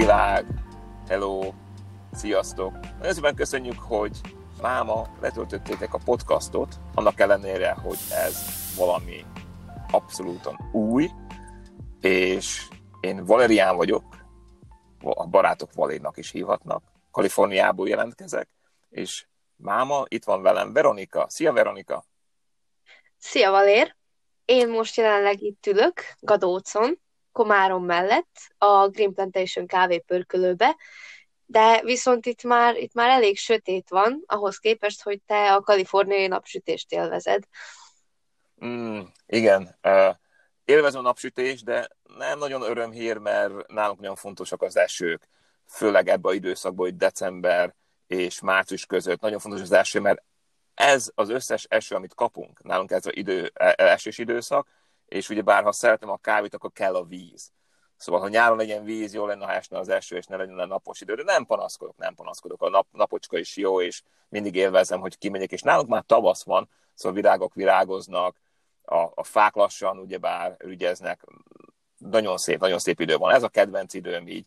világ, hello, sziasztok! Nagyon szépen köszönjük, hogy máma letöltöttétek a podcastot, annak ellenére, hogy ez valami abszolútan új, és én Valerián vagyok, a barátok Valénnak is hívhatnak, Kaliforniából jelentkezek, és máma itt van velem Veronika. Szia Veronika! Szia Valér! Én most jelenleg itt ülök, Gadócon, Komárom mellett, a Green Plantation kávépörkölőbe, de viszont itt már, itt már elég sötét van, ahhoz képest, hogy te a kaliforniai napsütést élvezed. Mm, igen, uh, élvezem a napsütést, de nem nagyon örömhír, mert nálunk nagyon fontosak az esők, főleg ebbe a időszakban, hogy december és március között. Nagyon fontos az eső, mert ez az összes eső, amit kapunk, nálunk ez az idő, e, e, esős időszak, és ugye bár ha szeretem a kávét, akkor kell a víz. Szóval, ha nyáron legyen víz, jó lenne, ha esne az eső, és ne legyen a napos idő, de nem panaszkodok, nem panaszkodok. A nap, napocska is jó, és mindig élvezem, hogy kimegyek, és nálunk már tavasz van, szóval virágok virágoznak, a, a fák lassan ugyebár ügyeznek, nagyon szép, nagyon szép idő van. Ez a kedvenc időm így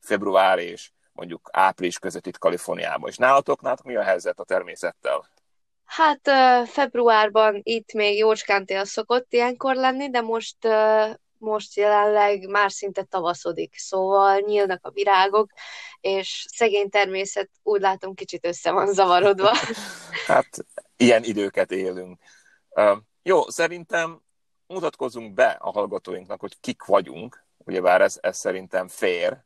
február és mondjuk április között itt Kaliforniában. És nálatok, nálatok mi a helyzet a természettel? Hát februárban itt még jócskán tél szokott ilyenkor lenni, de most most jelenleg már szinte tavaszodik, szóval nyílnak a virágok, és szegény természet úgy látom kicsit össze van zavarodva. hát ilyen időket élünk. Jó, szerintem mutatkozzunk be a hallgatóinknak, hogy kik vagyunk, ugyebár ez, ez szerintem fér,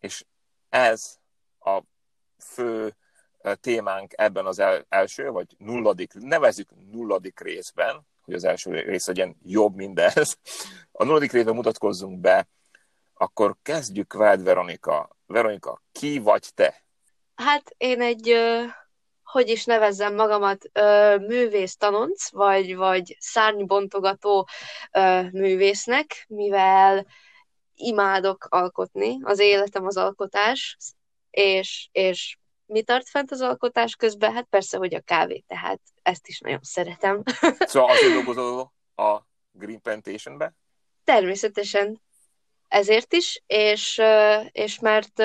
és ez a fő témánk ebben az el, első, vagy nulladik, nevezük nulladik részben, hogy az első rész legyen jobb mindez. A nulladik részben mutatkozzunk be, akkor kezdjük veled, Veronika. Veronika, ki vagy te? Hát én egy, hogy is nevezzem magamat, művész tanonc, vagy, vagy szárnybontogató művésznek, mivel imádok alkotni, az életem az alkotás, és, és mi tart fent az alkotás közben? Hát persze, hogy a kávé, tehát ezt is nagyon szeretem. Szóval azért dolgozol a Green Plantation-be? Természetesen ezért is, és, és mert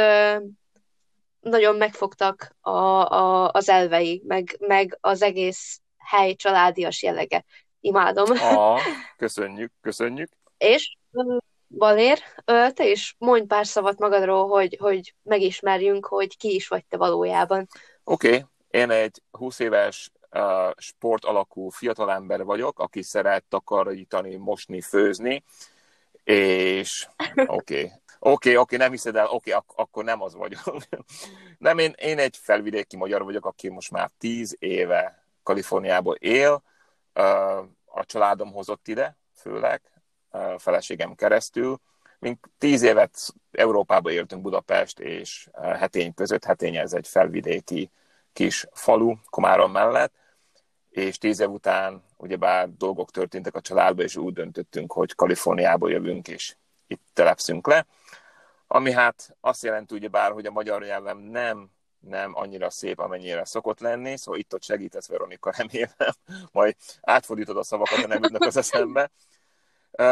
nagyon megfogtak a, a, az elvei, meg, meg az egész hely családias jellege. Imádom. Ah, köszönjük, köszönjük. És Valér, te is mondj pár szavat magadról, hogy, hogy megismerjünk, hogy ki is vagy te valójában. Oké, okay. én egy 20 éves uh, sport alakú fiatalember vagyok, aki szeret takarítani, mosni, főzni, és oké, okay. oké, okay, okay, nem hiszed el, oké, okay, ak- akkor nem az vagyok. nem, én, én egy felvidéki magyar vagyok, aki most már 10 éve Kaliforniából él, a családom hozott ide, főleg, feleségem keresztül. Mink tíz évet Európába éltünk Budapest és Hetény között. Hetény ez egy felvidéki kis falu Komárom mellett, és tíz év után ugyebár dolgok történtek a családban, és úgy döntöttünk, hogy Kaliforniából jövünk, és itt telepszünk le. Ami hát azt jelenti ugyebár, hogy a magyar nyelvem nem nem annyira szép, amennyire szokott lenni, szóval itt ott segítesz, Veronika, remélem, majd átfordítod a szavakat, a nem jutnak az eszembe.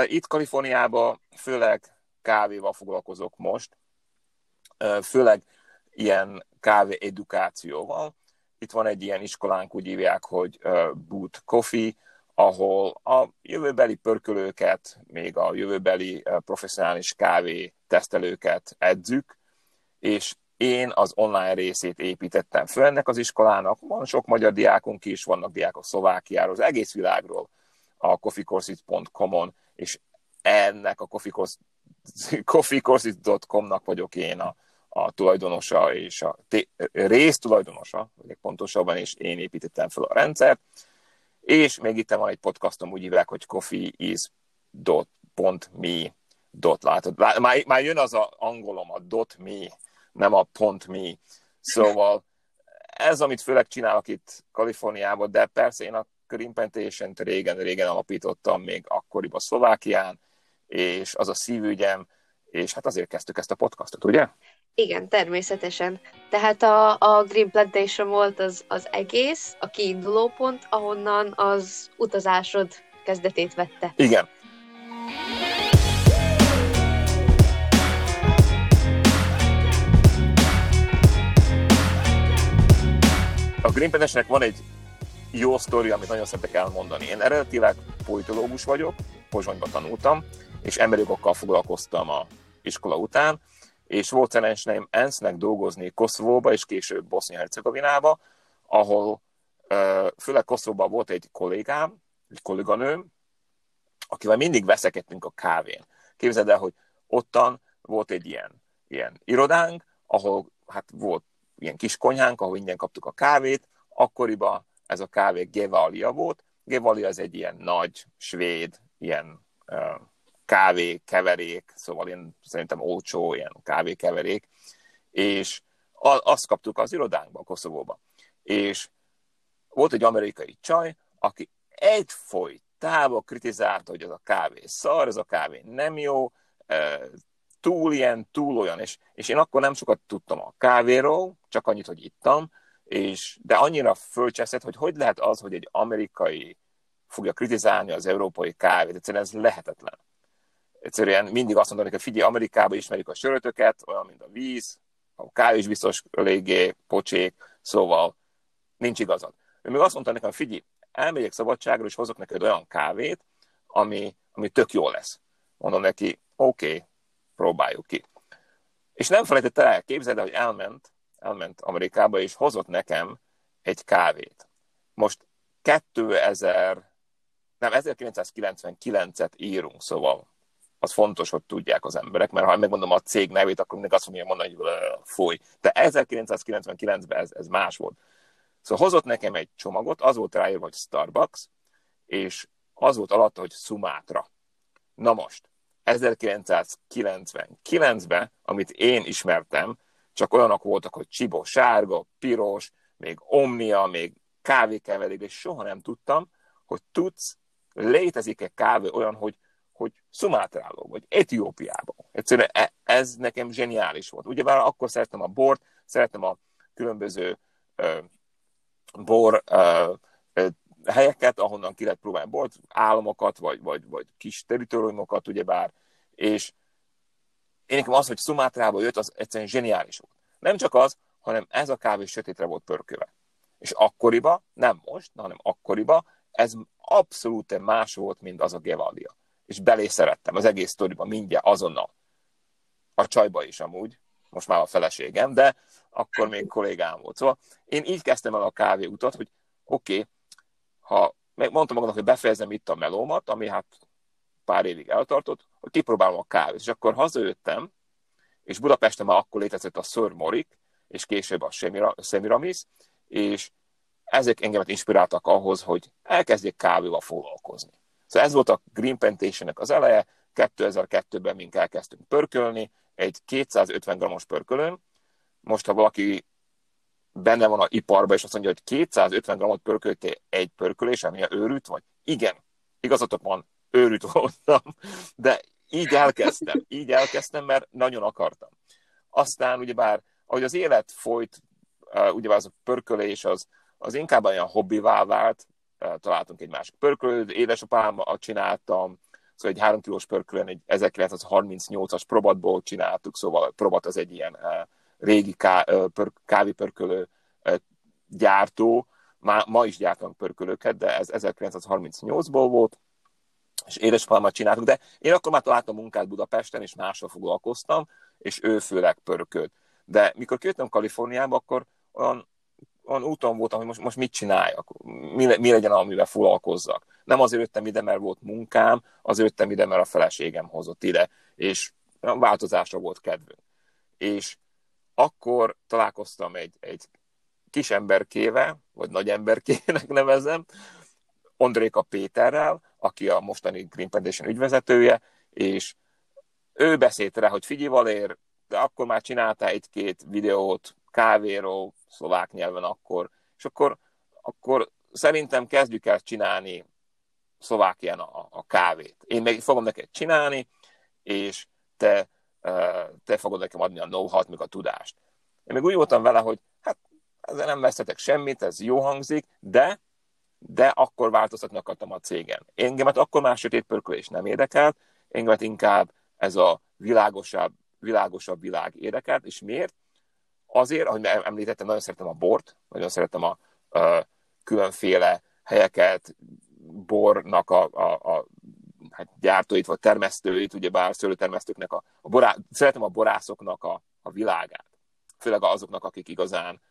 Itt Kaliforniában főleg kávéval foglalkozok most, főleg ilyen kávé edukációval. Itt van egy ilyen iskolánk, úgy hívják, hogy Boot Coffee, ahol a jövőbeli pörkölőket, még a jövőbeli professzionális kávé tesztelőket edzük, és én az online részét építettem föl ennek az iskolának. Van sok magyar diákunk is, vannak diákok Szlovákiáról, az egész világról a coffeecourses.com-on és ennek a coffeecourses.com-nak vagyok én a, a tulajdonosa és a té- rész tulajdonosa, vagy pontosabban, és én építettem fel a rendszert, és még itt van egy podcastom, úgy hívják, hogy coffeeis.me dot látod. Már, már jön az a angolom, a dot me, nem a pont me. Szóval ez, amit főleg csinálok itt Kaliforniában, de persze én a Green plantation régen-régen alapítottam, még akkoriban Szlovákián, és az a szívügyem, és hát azért kezdtük ezt a podcastot, ugye? Igen, természetesen. Tehát a, a Green Plantation volt az, az egész, a kiinduló pont, ahonnan az utazásod kezdetét vette. Igen. A Green Plantationnek van egy jó sztori, amit nagyon szeretek elmondani. Én eredetileg politológus vagyok, Pozsonyban tanultam, és emberi jogokkal foglalkoztam a iskola után, és volt szerencsém ENSZ-nek dolgozni Koszovóba, és később Bosznia-Hercegovinába, ahol főleg Koszovóban volt egy kollégám, egy kolléganőm, akivel mindig veszekedtünk a kávén. Képzeld el, hogy ottan volt egy ilyen, ilyen irodánk, ahol hát volt ilyen kis konyhánk, ahol ingyen kaptuk a kávét, akkoriban ez a kávé Gevalia volt. Gevalia az egy ilyen nagy, svéd, ilyen kávé keverék, szóval én szerintem olcsó ilyen kávé keverék, és azt kaptuk az irodánkba, Koszovóba. És volt egy amerikai csaj, aki egyfolytában kritizálta, hogy ez a kávé szar, ez a kávé nem jó, túl ilyen, túl olyan, és, és én akkor nem sokat tudtam a kávéról, csak annyit, hogy ittam, és, de annyira fölcseszett, hogy hogy lehet az, hogy egy amerikai fogja kritizálni az európai kávét, egyszerűen ez lehetetlen. Egyszerűen mindig azt mondanak, hogy figyelj, Amerikában ismerjük a sörötöket, olyan, mint a víz, a kávé is biztos eléggé pocsék, szóval nincs igazad. Ő még azt mondta nekem, figyelj, elmegyek szabadságra, és hozok neked olyan kávét, ami, ami tök jó lesz. Mondom neki, oké, okay, próbáljuk ki. És nem felejtette el, képzeld hogy elment, elment Amerikába, és hozott nekem egy kávét. Most 2000, nem, 1999-et írunk, szóval az fontos, hogy tudják az emberek, mert ha megmondom a cég nevét, akkor mindig azt fogja mondani, hogy fúj. De 1999-ben ez, ez más volt. Szóval hozott nekem egy csomagot, az volt ráírva, hogy Starbucks, és az volt alatta, hogy Sumatra. Na most, 1999-ben, amit én ismertem, csak olyanok voltak, hogy csibó sárga, piros, még omnia, még kávékeverék, és soha nem tudtam, hogy tudsz, létezik-e kávé olyan, hogy, hogy Szumátráló, vagy Etiópiában. Egyszerűen e, ez nekem zseniális volt. Ugyebár akkor szerettem a bort, szerettem a különböző ö, bor ö, ö, helyeket, ahonnan ki lehet próbálni bort, államokat, vagy, vagy, vagy kis teritoriumokat, ugyebár, és én nekem az, hogy Szumátrába jött, az egyszerűen zseniális volt. Nem csak az, hanem ez a kávé sötétre volt pörköve. És akkoriba, nem most, hanem akkoriba, ez abszolút más volt, mint az a Gevalia. És belé szerettem az egész sztoriba mindjárt azonnal. A csajba is amúgy, most már a feleségem, de akkor még kollégám volt. Szóval én így kezdtem el a kávé utat, hogy oké, okay, ha mondtam magamnak, hogy befejezem itt a melómat, ami hát pár évig eltartott, hogy kipróbálom a kávét. És akkor hazajöttem, és Budapesten már akkor létezett a Sir Morik, és később a Semiramis, és ezek engemet inspiráltak ahhoz, hogy elkezdjék kávéval foglalkozni. Szóval ez volt a Green plantation az eleje, 2002-ben mink elkezdtünk pörkölni, egy 250 g-os pörkölön. Most, ha valaki benne van a iparba, és azt mondja, hogy 250 g-ot pörköltél egy pörkölés, ami a őrült vagy? Igen, igazatok van, őrült voltam, de így elkezdtem, így elkezdtem, mert nagyon akartam. Aztán ugyebár, ahogy az élet folyt, ugyebár az a pörkölés az, az inkább olyan hobbivá vált, találtunk egy másik pörkölőt, édesapámmal csináltam, szóval egy 3 kilós pörkölön egy 1938-as probatból csináltuk, szóval a probat az egy ilyen régi ká, pör, kávépörkölő gyártó, ma, ma is gyártanak pörkölőket, de ez 1938-ból volt, és édesapámmal csináltuk, de én akkor már találtam munkát Budapesten, és máshol foglalkoztam, és ő főleg pörkölt. De mikor kijöttem Kaliforniába, akkor olyan, olyan úton voltam, hogy most, most mit csináljak, mi, mi legyen, amivel foglalkozzak. Nem azért jöttem ide, mert volt munkám, azért jöttem ide, mert a feleségem hozott ide, és változásra volt kedvünk. És akkor találkoztam egy, egy kis emberkével, vagy nagy emberkének nevezem, Andréka Péterrel, aki a mostani Green Foundation ügyvezetője, és ő beszélt rá, hogy figyelj Valér, de akkor már csináltál egy-két videót kávéról, szlovák nyelven akkor, és akkor, akkor szerintem kezdjük el csinálni Szlovákián a, a kávét. Én meg fogom neked csinálni, és te, te fogod nekem adni a know-how-t, meg a tudást. Én még úgy voltam vele, hogy hát ezzel nem vesztetek semmit, ez jó hangzik, de de akkor változtatni akartam a cégen. Engemet akkor már sötét pörkölés nem érdekelt, engemet inkább ez a világosabb, világosabb világ érdekelt, és miért? Azért, ahogy említettem, nagyon szeretem a bort, nagyon szeretem a, különféle helyeket, bornak a, a, a hát gyártóit vagy termesztőit, ugyebár szőlőtermesztőknek, a, a borá, szeretem a borászoknak a, a világát. Főleg azoknak, akik igazán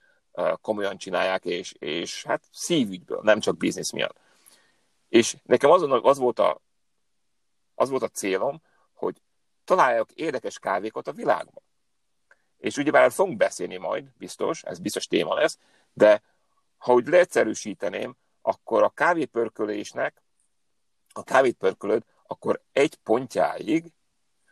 komolyan csinálják, és, és hát szívügyből, nem csak biznisz miatt. És nekem az, az, volt a, az volt a célom, hogy találjak érdekes kávékat a világban. És ugyebár fogunk beszélni majd, biztos, ez biztos téma lesz, de ha úgy leegyszerűsíteném, akkor a kávépörkölésnek, a kávét pörkölöd, akkor egy pontjáig,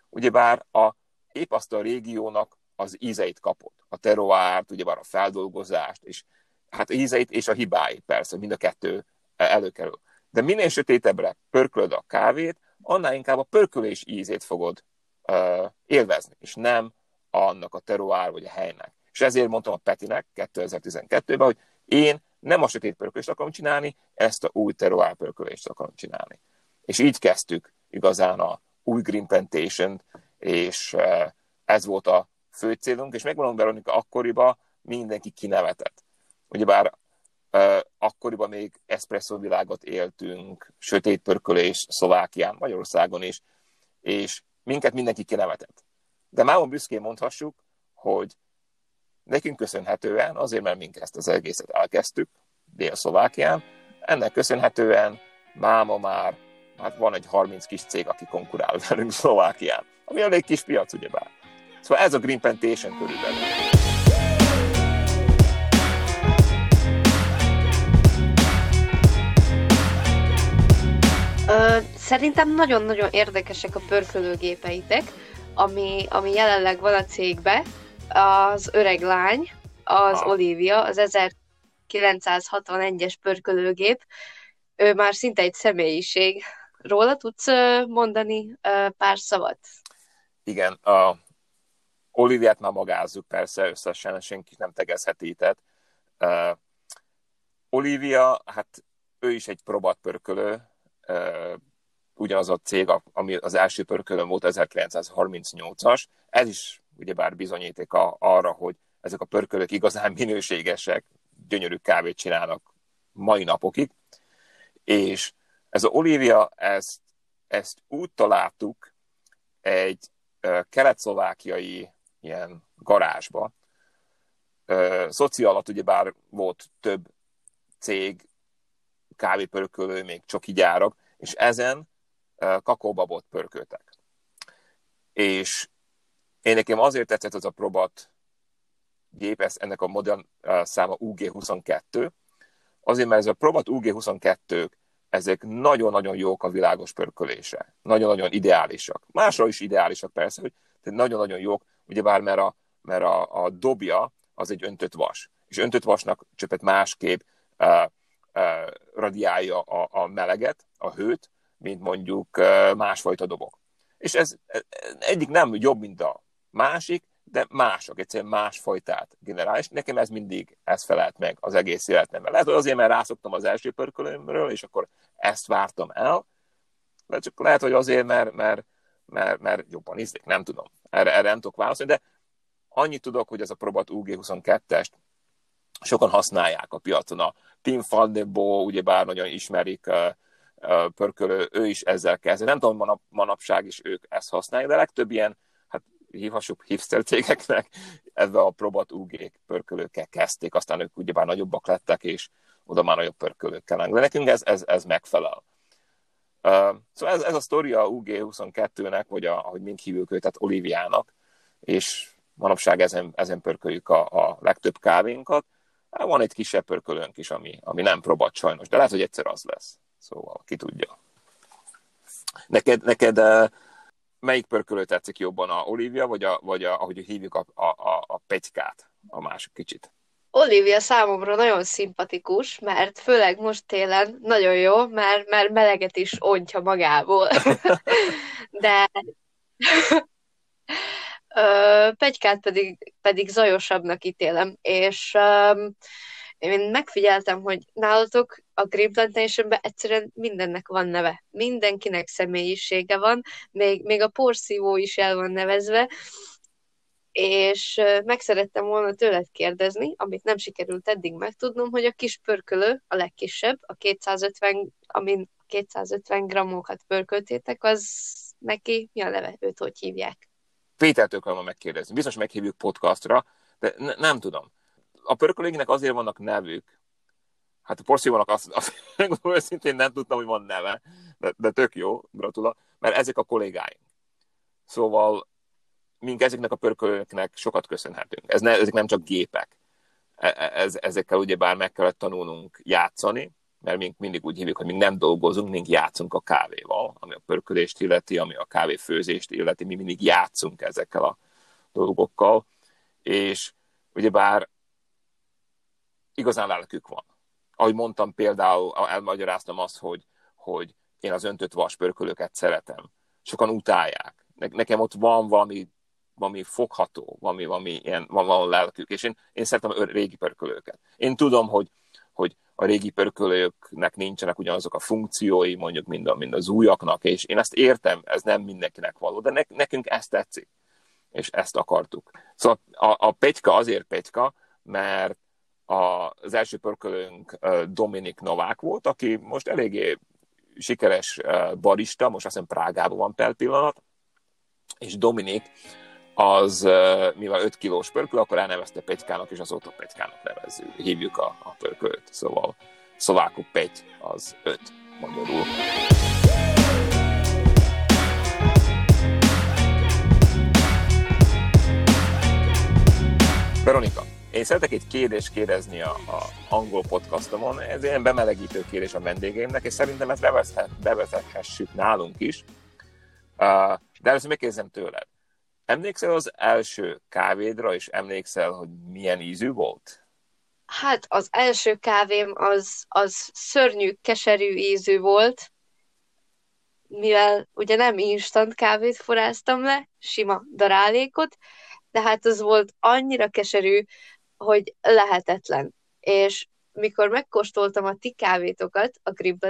ugyebár a, épp azt a régiónak az ízeit kapott. A teroárt, ugyebár a feldolgozást, és hát ízeit és a hibáit persze, mind a kettő előkerül. De minél sötétebbre pörkölöd a kávét, annál inkább a pörkölés ízét fogod uh, élvezni, és nem annak a teroár vagy a helynek. És ezért mondtam a Petinek 2012-ben, hogy én nem a sötét pörkölést akarom csinálni, ezt a új teroár pörkölést akarom csinálni. És így kezdtük igazán a új Green Plantation, és ez volt a fő célunk, és megmondom Veronika, akkoriban mindenki kinevetett. Ugyebár akkoriban még espresso világot éltünk, sötét pörkölés Szlovákián, Magyarországon is, és minket mindenki kinevetett. De mámon büszkén mondhassuk, hogy nekünk köszönhetően, azért mert mink ezt az egészet elkezdtük Dél-Szlovákián, ennek köszönhetően máma már hát van egy 30 kis cég, aki konkurál velünk Szlovákián, ami elég kis piac, ugyebár. Szóval ez a Green Plantation körülbelül. Szerintem nagyon-nagyon érdekesek a pörkölőgépeitek, ami, ami jelenleg van a cégbe. Az öreg lány, az ah. Olivia, az 1961-es pörkölőgép. Ő már szinte egy személyiség. Róla tudsz mondani pár szavat? Igen, a Oliviát már magázzuk persze, összesen senki nem tegezhetített. Uh, Olivia, hát ő is egy pörkölő, ugyanaz a cég, ami az első pörkölön volt 1938-as. Ez is ugyebár bizonyíték a, arra, hogy ezek a pörkölök igazán minőségesek, gyönyörű kávét csinálnak mai napokig. És ez a Olivia, ezt, ezt úgy találtuk egy kelet-szlovákiai ilyen garázsba. Szoci alatt ugyebár volt több cég, kávépörkölő, még csoki gyárak, és ezen kakaóbabot pörköltek. És én nekem azért tetszett az a probat gép, ez, ennek a modern száma UG22, azért, mert ez a probat UG22-k, ezek nagyon-nagyon jók a világos pörkölése. Nagyon-nagyon ideálisak. Másra is ideálisak persze, hogy nagyon-nagyon jók, ugyebár mert a, mert a, a dobja az egy öntött vas. És öntött vasnak csöpet másképp uh, radiálja a, a meleget, a hőt, mint mondjuk másfajta dobok. És ez egyik nem jobb, mint a másik, de mások, egyszerűen másfajtát generál, és nekem ez mindig, ez felelt meg az egész életemben. Lehet, hogy azért, mert rászoktam az első pörkölőmről, és akkor ezt vártam el, de csak lehet, hogy azért, mert, mert, mert, mert jobban ízlik, nem tudom. Erre, erre nem tudok válaszolni, de annyit tudok, hogy ez a Probat UG22-est sokan használják a piacon. A Tim Faldebo, ugyebár nagyon ismerik, pörkölő, ő is ezzel kezd. Nem tudom, manap, manapság is ők ezt használják, de legtöbb ilyen, hát hívhassuk hipster cégeknek, ebbe a Probat UG pörkölőkkel kezdték, aztán ők ugyebár nagyobbak lettek, és oda már nagyobb pörkölőkkel De nekünk ez, ez, ez megfelel. Uh, szóval ez, ez a sztoria a UG22-nek, vagy a, ahogy mind hívjuk őt, tehát Oliviának, és manapság ezen, ezen pörköljük a, a legtöbb kávénkat. Hát van egy kisebb pörkölőnk is, ami, ami nem próbált sajnos, de lehet, hogy egyszer az lesz. Szóval ki tudja. Neked, neked eh, melyik pörkölő tetszik jobban, a Olivia, vagy, a, vagy a, ahogy hívjuk a, a, a, a petykát, a másik kicsit? Olivia számomra nagyon szimpatikus, mert főleg most télen nagyon jó, mert, mert meleget is ontja magából. De Pegykát pedig, pedig zajosabbnak ítélem, és um, én megfigyeltem, hogy nálatok a Green Plantationben egyszerűen mindennek van neve. Mindenkinek személyisége van, még, még a porszívó is el van nevezve, és meg szerettem volna tőled kérdezni, amit nem sikerült eddig megtudnom, hogy a kis pörkölő, a legkisebb, a 250, amin 250 grammokat pörköltétek, az neki mi a neve? Őt hogy hívják? Pétertől kell megkérdezni. Biztos meghívjuk podcastra, de ne, nem tudom. A pörkölőinek azért vannak nevük. Hát a porszívónak azt, azt őszintén nem tudtam, hogy van neve, de, de tök jó, gratula, mert ezek a kollégáink. Szóval mink ezeknek a pörkölőknek sokat köszönhetünk. Ez ne, ezek nem csak gépek. E, e, ez, ezekkel ugyebár meg kellett tanulnunk játszani, mert mink mindig úgy hívjuk, hogy mi nem dolgozunk, mink játszunk a kávéval, ami a pörkölést illeti, ami a kávéfőzést illeti, mi mindig játszunk ezekkel a dolgokkal, és ugyebár igazán lelkük van. Ahogy mondtam például, elmagyaráztam azt, hogy, hogy én az öntött vaspörkölőket szeretem. Sokan utálják. Nekem ott van valami valami fogható, valami, valami ilyen, van valami lelkük, és én, én szeretem régi pörkölőket. Én tudom, hogy, hogy a régi pörkölőknek nincsenek ugyanazok a funkciói, mondjuk, mind, a, mind az újaknak, és én ezt értem, ez nem mindenkinek való, de ne, nekünk ezt tetszik, és ezt akartuk. Szóval a, a Petyka azért Petyka, mert a, az első pörkölőnk Dominik Novák volt, aki most eléggé sikeres barista, most azt hiszem Prágában van per pillanat, és Dominik az, mivel 5 kilós pörkül, akkor elnevezte Petykának, és azóta Petykának nevezzük, hívjuk a, a pörkölt. Szóval szlovákú Pety az 5 magyarul. Veronika, én szeretek egy kérdést kérdezni a, a angol podcastomon, ez ilyen bemelegítő kérdés a vendégeimnek, és szerintem ezt bevezethessük nálunk is. De először megkérdezem tőled. Emlékszel az első kávédra, és emlékszel, hogy milyen ízű volt? Hát az első kávém az, az szörnyű, keserű ízű volt, mivel ugye nem instant kávét forráztam le, sima darálékot, de hát az volt annyira keserű, hogy lehetetlen. És mikor megkóstoltam a ti kávétokat, a Grip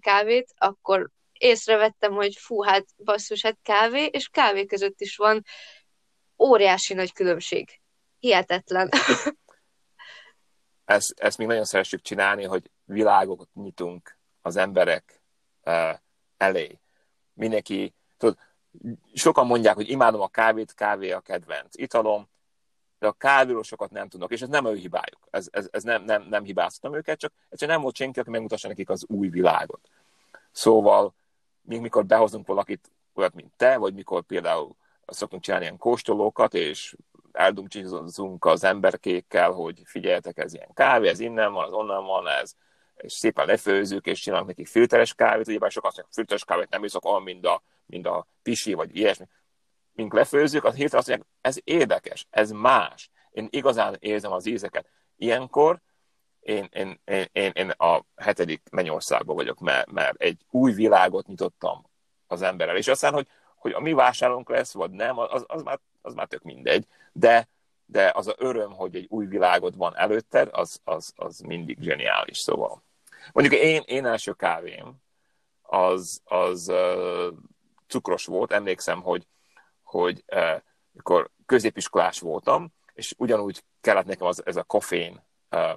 kávét, akkor észrevettem, hogy fú, hát basszus, hát kávé, és kávé között is van óriási nagy különbség. Hihetetlen. ezt, ezt még nagyon szeressük csinálni, hogy világokat nyitunk az emberek uh, elé. Mindenki, tudod, sokan mondják, hogy imádom a kávét, kávé a kedvenc italom, de a kávéról sokat nem tudnak, és ez nem ő hibájuk. Ez, ez, ez nem, nem, nem hibáztam őket, csak egyszerűen nem volt senki, aki megmutassa nekik az új világot. Szóval még mikor behozunk valakit olyat, mint te, vagy mikor például szoktunk csinálni ilyen kóstolókat, és eldumcsizunk az emberkékkel, hogy figyeljetek, ez ilyen kávé, ez innen van, az onnan van, ez, és szépen lefőzzük, és csinálunk neki filteres kávét, ugyebár sokan azt mondják, filteres kávét nem iszok olyan, mint a, mint a pisi, vagy ilyesmi. Mink lefőzzük, az hirtelen azt mondják, ez érdekes, ez más. Én igazán érzem az ízeket. Ilyenkor én, én, én, én, én a hetedik mennyországban vagyok, mert, mert egy új világot nyitottam az emberrel. És aztán, hogy, hogy a mi vásárlónk lesz, vagy nem, az, az, már, az már tök mindegy. De, de az a öröm, hogy egy új világod van előtted, az, az, az mindig zseniális. Szóval mondjuk én, én első kávém, az, az uh, cukros volt. Emlékszem, hogy, hogy uh, mikor középiskolás voltam, és ugyanúgy kellett nekem az, ez a koffein uh,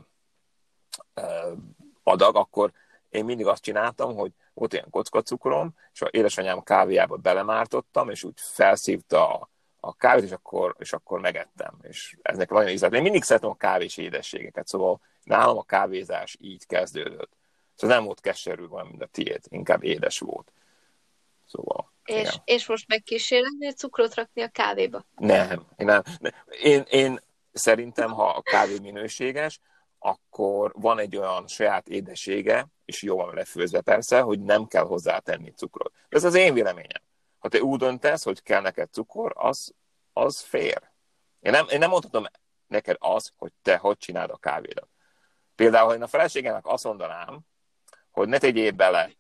adag, akkor én mindig azt csináltam, hogy volt ilyen kockacukrom, és a édesanyám kávéjába belemártottam, és úgy felszívta a, a kávét, és akkor, és akkor megettem. És ez nekem nagyon ízlet. Én mindig szeretem a kávés édességeket, szóval nálam a kávézás így kezdődött. Szóval nem volt keserű, van, mint a tiéd, inkább édes volt. Szóval, és, és most megkísérelnél cukrot rakni a kávéba? Nem, én nem. Én, én szerintem, ha a kávé minőséges, akkor van egy olyan saját édessége, és jó van lefőzve persze, hogy nem kell hozzátenni cukrot. Ez az én véleményem. Ha te úgy döntesz, hogy kell neked cukor, az, az fér. Én nem, én nem mondhatom neked az, hogy te hogy csináld a kávédat. Például, ha én a feleségemnek azt mondanám, hogy ne tegyél bele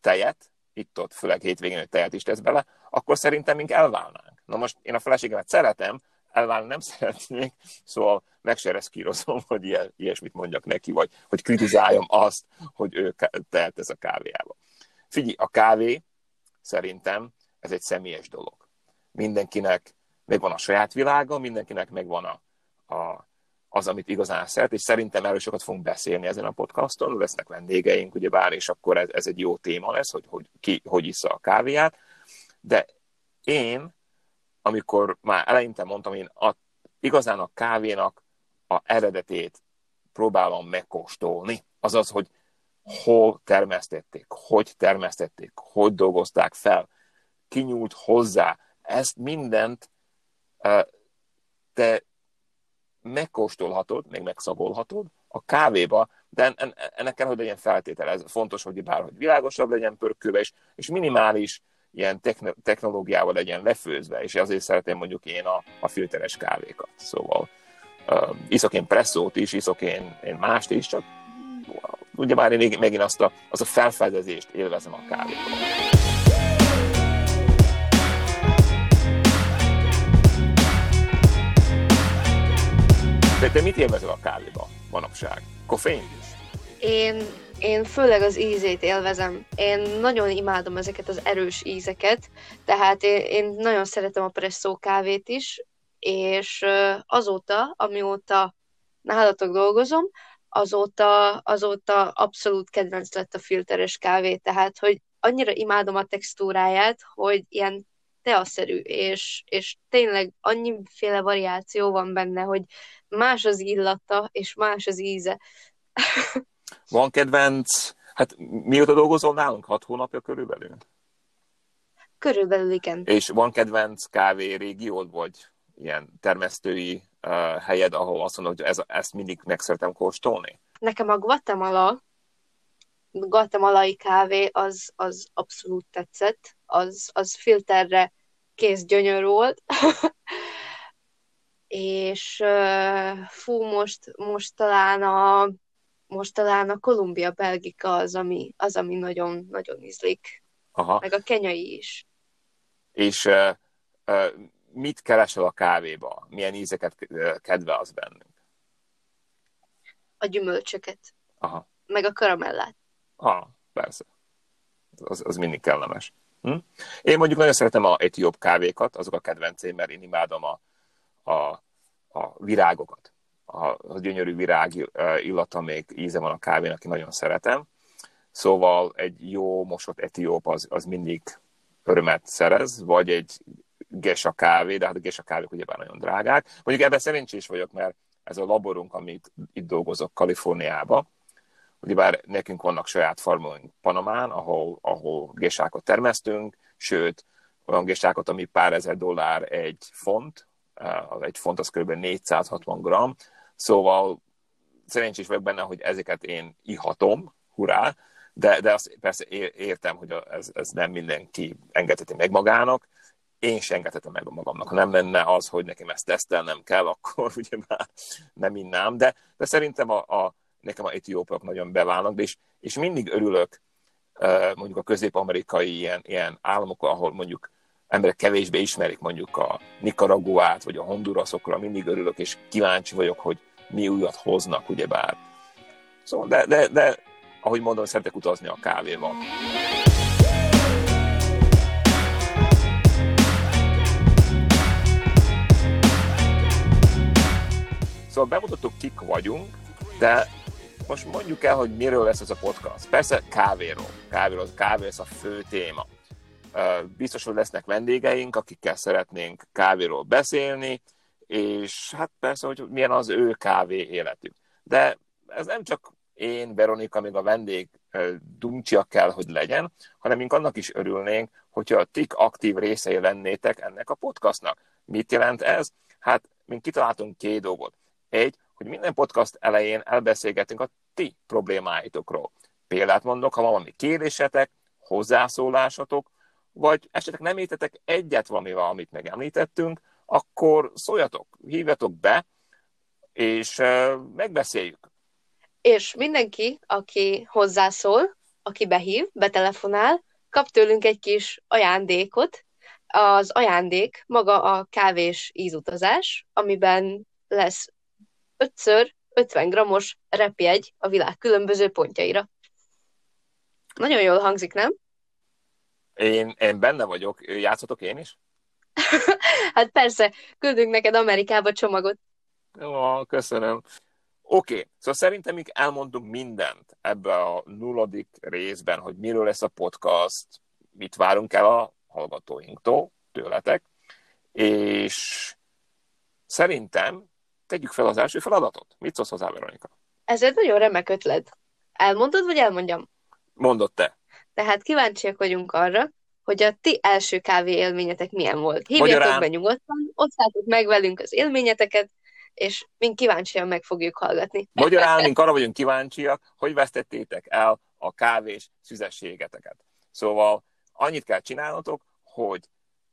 tejet, itt-ott, főleg hétvégén, hogy tejet is tesz bele, akkor szerintem mink elválnánk. Na most én a feleségemet szeretem, elválni nem szeretnék, szóval meg se reszkírozom, hogy ilyen, ilyesmit mondjak neki, vagy hogy kritizáljam azt, hogy ő tehet ez a kávéjába. Figyelj, a kávé szerintem ez egy személyes dolog. Mindenkinek megvan a saját világa, mindenkinek megvan a, a, az, amit igazán szeret, és szerintem erről sokat fogunk beszélni ezen a podcaston, lesznek vendégeink, ugye bár, és akkor ez, ez egy jó téma lesz, hogy, hogy ki hogy issza a kávéját, de én, amikor már eleinte mondtam, én a, igazán a kávénak a eredetét próbálom megkóstolni. Azaz, hogy hol termesztették, hogy termesztették, hogy dolgozták fel, kinyúlt hozzá. Ezt mindent te megkóstolhatod, még megszagolhatod a kávéba, de ennek kell, hogy legyen feltétel. Ez fontos, hogy bárhogy világosabb legyen pörkölve, és, és minimális ilyen technológiával legyen lefőzve, és azért szeretem mondjuk én a, a filteres kávékat. Szóval uh, iszok én presszót is, iszok én, én mást is, csak ugye már én megint azt a, az a felfedezést élvezem a kávéban. De te mit élvezel a kávéban manapság? Koffein? Én, én főleg az ízét élvezem. Én nagyon imádom ezeket az erős ízeket, tehát én, én nagyon szeretem a presszó kávét is, és azóta, amióta nálatok dolgozom, azóta, azóta abszolút kedvenc lett a filteres kávé, tehát hogy annyira imádom a textúráját, hogy ilyen teaszerű, és, és tényleg annyiféle variáció van benne, hogy más az illata, és más az íze. Van kedvenc, hát mióta dolgozol nálunk? Hat hónapja körülbelül? Körülbelül igen. És van kedvenc kávé régiód, vagy ilyen termesztői uh, helyed, ahol azt mondod, hogy ez, ezt mindig meg szeretem kóstolni? Nekem a Guatemala, guatemalai kávé az, az abszolút tetszett, az, az filterre kész gyönyör volt. és fú, most, most talán a most talán a Kolumbia Belgika az, ami, az, ami nagyon, nagyon ízlik. Aha. Meg a kenyai is. És uh, uh, mit keresel a kávéba? Milyen ízeket kedve az bennünk? A gyümölcsöket. Aha. Meg a karamellát. Aha, persze. Az, az mindig kellemes. Hm? Én mondjuk nagyon szeretem a etióp kávékat, azok a kedvenceim, mert én imádom a, a, a virágokat. A, a gyönyörű virág illata még íze van a kávénak, aki nagyon szeretem. Szóval egy jó mosott etióp az, az mindig örömet szerez, vagy egy gesa kávé, de hát a gesa kávék ugyebár nagyon drágák. Mondjuk ebben szerencsés vagyok, mert ez a laborunk, amit itt dolgozok Kaliforniába, ugyebár nekünk vannak saját farmunk Panamán, ahol, ahol gesákat termesztünk, sőt, olyan gesákat, ami pár ezer dollár egy font, egy font az kb. 460 gram, szóval szerencsés vagyok benne, hogy ezeket én ihatom, hurrá, de, de azt persze értem, hogy ez, ez nem mindenki engedheti meg magának, én sem engedhetem meg magamnak. Ha nem lenne az, hogy nekem ezt tesztelnem kell, akkor ugye már nem innám, de, de szerintem a, a, nekem a etiópok nagyon beválnak, és, és mindig örülök mondjuk a közép-amerikai ilyen, ilyen államok, ahol mondjuk emberek kevésbé ismerik mondjuk a Nicaraguát, vagy a Hondurasokra, mindig örülök, és kíváncsi vagyok, hogy mi újat hoznak, ugyebár. Szóval, de, de, de ahogy mondom, szeretek utazni a kávéval. Szóval bemutattuk, kik vagyunk, de most mondjuk el, hogy miről lesz ez a podcast. Persze kávéról. Kávéról, kávé lesz a fő téma. Biztos, hogy lesznek vendégeink, akikkel szeretnénk kávéról beszélni, és hát persze, hogy milyen az ő kávé életük. De ez nem csak én, Veronika, még a vendég dumcsia kell, hogy legyen, hanem mink annak is örülnénk, hogyha a tik aktív részei lennétek ennek a podcastnak. Mit jelent ez? Hát, mint kitaláltunk két dolgot. Egy, hogy minden podcast elején elbeszélgetünk a ti problémáitokról. Példát mondok, ha van valami kérdésetek, hozzászólásatok, vagy esetleg nem értetek egyet valamivel, amit megemlítettünk, akkor szóljatok, hívjatok be, és megbeszéljük. És mindenki, aki hozzászól, aki behív, betelefonál, kap tőlünk egy kis ajándékot. Az ajándék maga a kávés ízutazás, amiben lesz 5 50 grammos repjegy a világ különböző pontjaira. Nagyon jól hangzik, nem? Én, én benne vagyok. Játszatok én is? hát persze, küldünk neked Amerikába csomagot. Jó, köszönöm. Oké, okay. szóval szerintem még elmondunk mindent ebbe a nulladik részben, hogy miről lesz a podcast, mit várunk el a hallgatóinktól, tőletek, és szerintem tegyük fel az első feladatot. Mit szólsz hozzá, Veronika? Ez egy nagyon remek ötlet. Elmondod, vagy elmondjam? Mondod te. Tehát kíváncsiak vagyunk arra, hogy a ti első kávé élményetek milyen volt. Magyarán... be nyugodtan, osszátok meg velünk az élményeteket, és mink kíváncsian meg fogjuk hallgatni. Magyarán, mink arra vagyunk kíváncsiak, hogy vesztettétek el a kávés szüzességeteket. Szóval annyit kell csinálnotok, hogy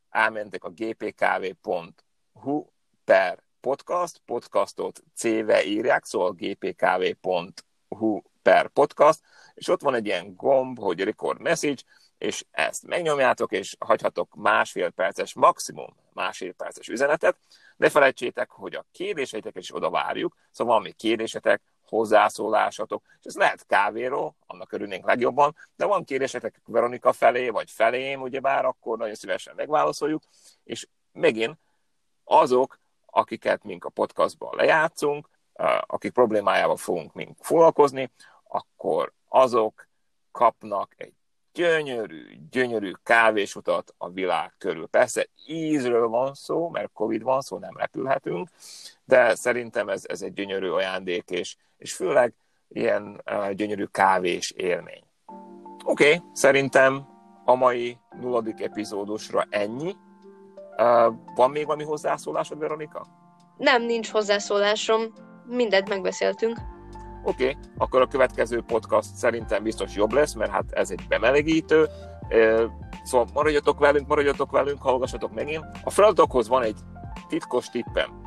elmentek a gpkv.hu per podcast, podcastot C-ve írják, szóval gpkv.hu per podcast, és ott van egy ilyen gomb, hogy record message, és ezt megnyomjátok, és hagyhatok másfél perces, maximum másfél perces üzenetet. Ne felejtsétek, hogy a kérdéseiteket is oda várjuk, szóval valami kérdésetek, hozzászólásatok, és ez lehet kávéról, annak örülnénk legjobban, de van kérdésetek Veronika felé, vagy felém, ugyebár, akkor nagyon szívesen megválaszoljuk, és megint azok, akiket mink a podcastban lejátszunk, akik problémájával fogunk mink foglalkozni, akkor azok kapnak egy gyönyörű, gyönyörű kávésutat a világ körül. Persze ízről van szó, mert Covid van szó, nem repülhetünk, de szerintem ez, ez egy gyönyörű ajándék, és, és főleg ilyen uh, gyönyörű kávés élmény. Oké, okay, szerintem a mai nulladik epizódusra ennyi. Uh, van még valami hozzászólásod, Veronika? Nem, nincs hozzászólásom. Mindent megbeszéltünk. Oké, okay, akkor a következő podcast szerintem biztos jobb lesz, mert hát ez egy bemelegítő. Szóval maradjatok velünk, maradjatok velünk, hallgassatok megint. A feladatokhoz van egy titkos tippem.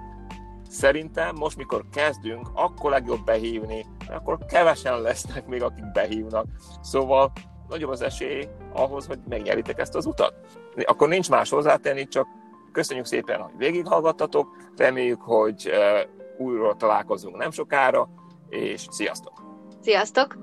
Szerintem most, mikor kezdünk, akkor legjobb behívni, mert akkor kevesen lesznek még, akik behívnak. Szóval nagyobb az esély ahhoz, hogy megnyeritek ezt az utat. Akkor nincs más hozzátenni, csak köszönjük szépen, hogy végighallgattatok, reméljük, hogy újra találkozunk nem sokára, és sziasztok! Sziasztok!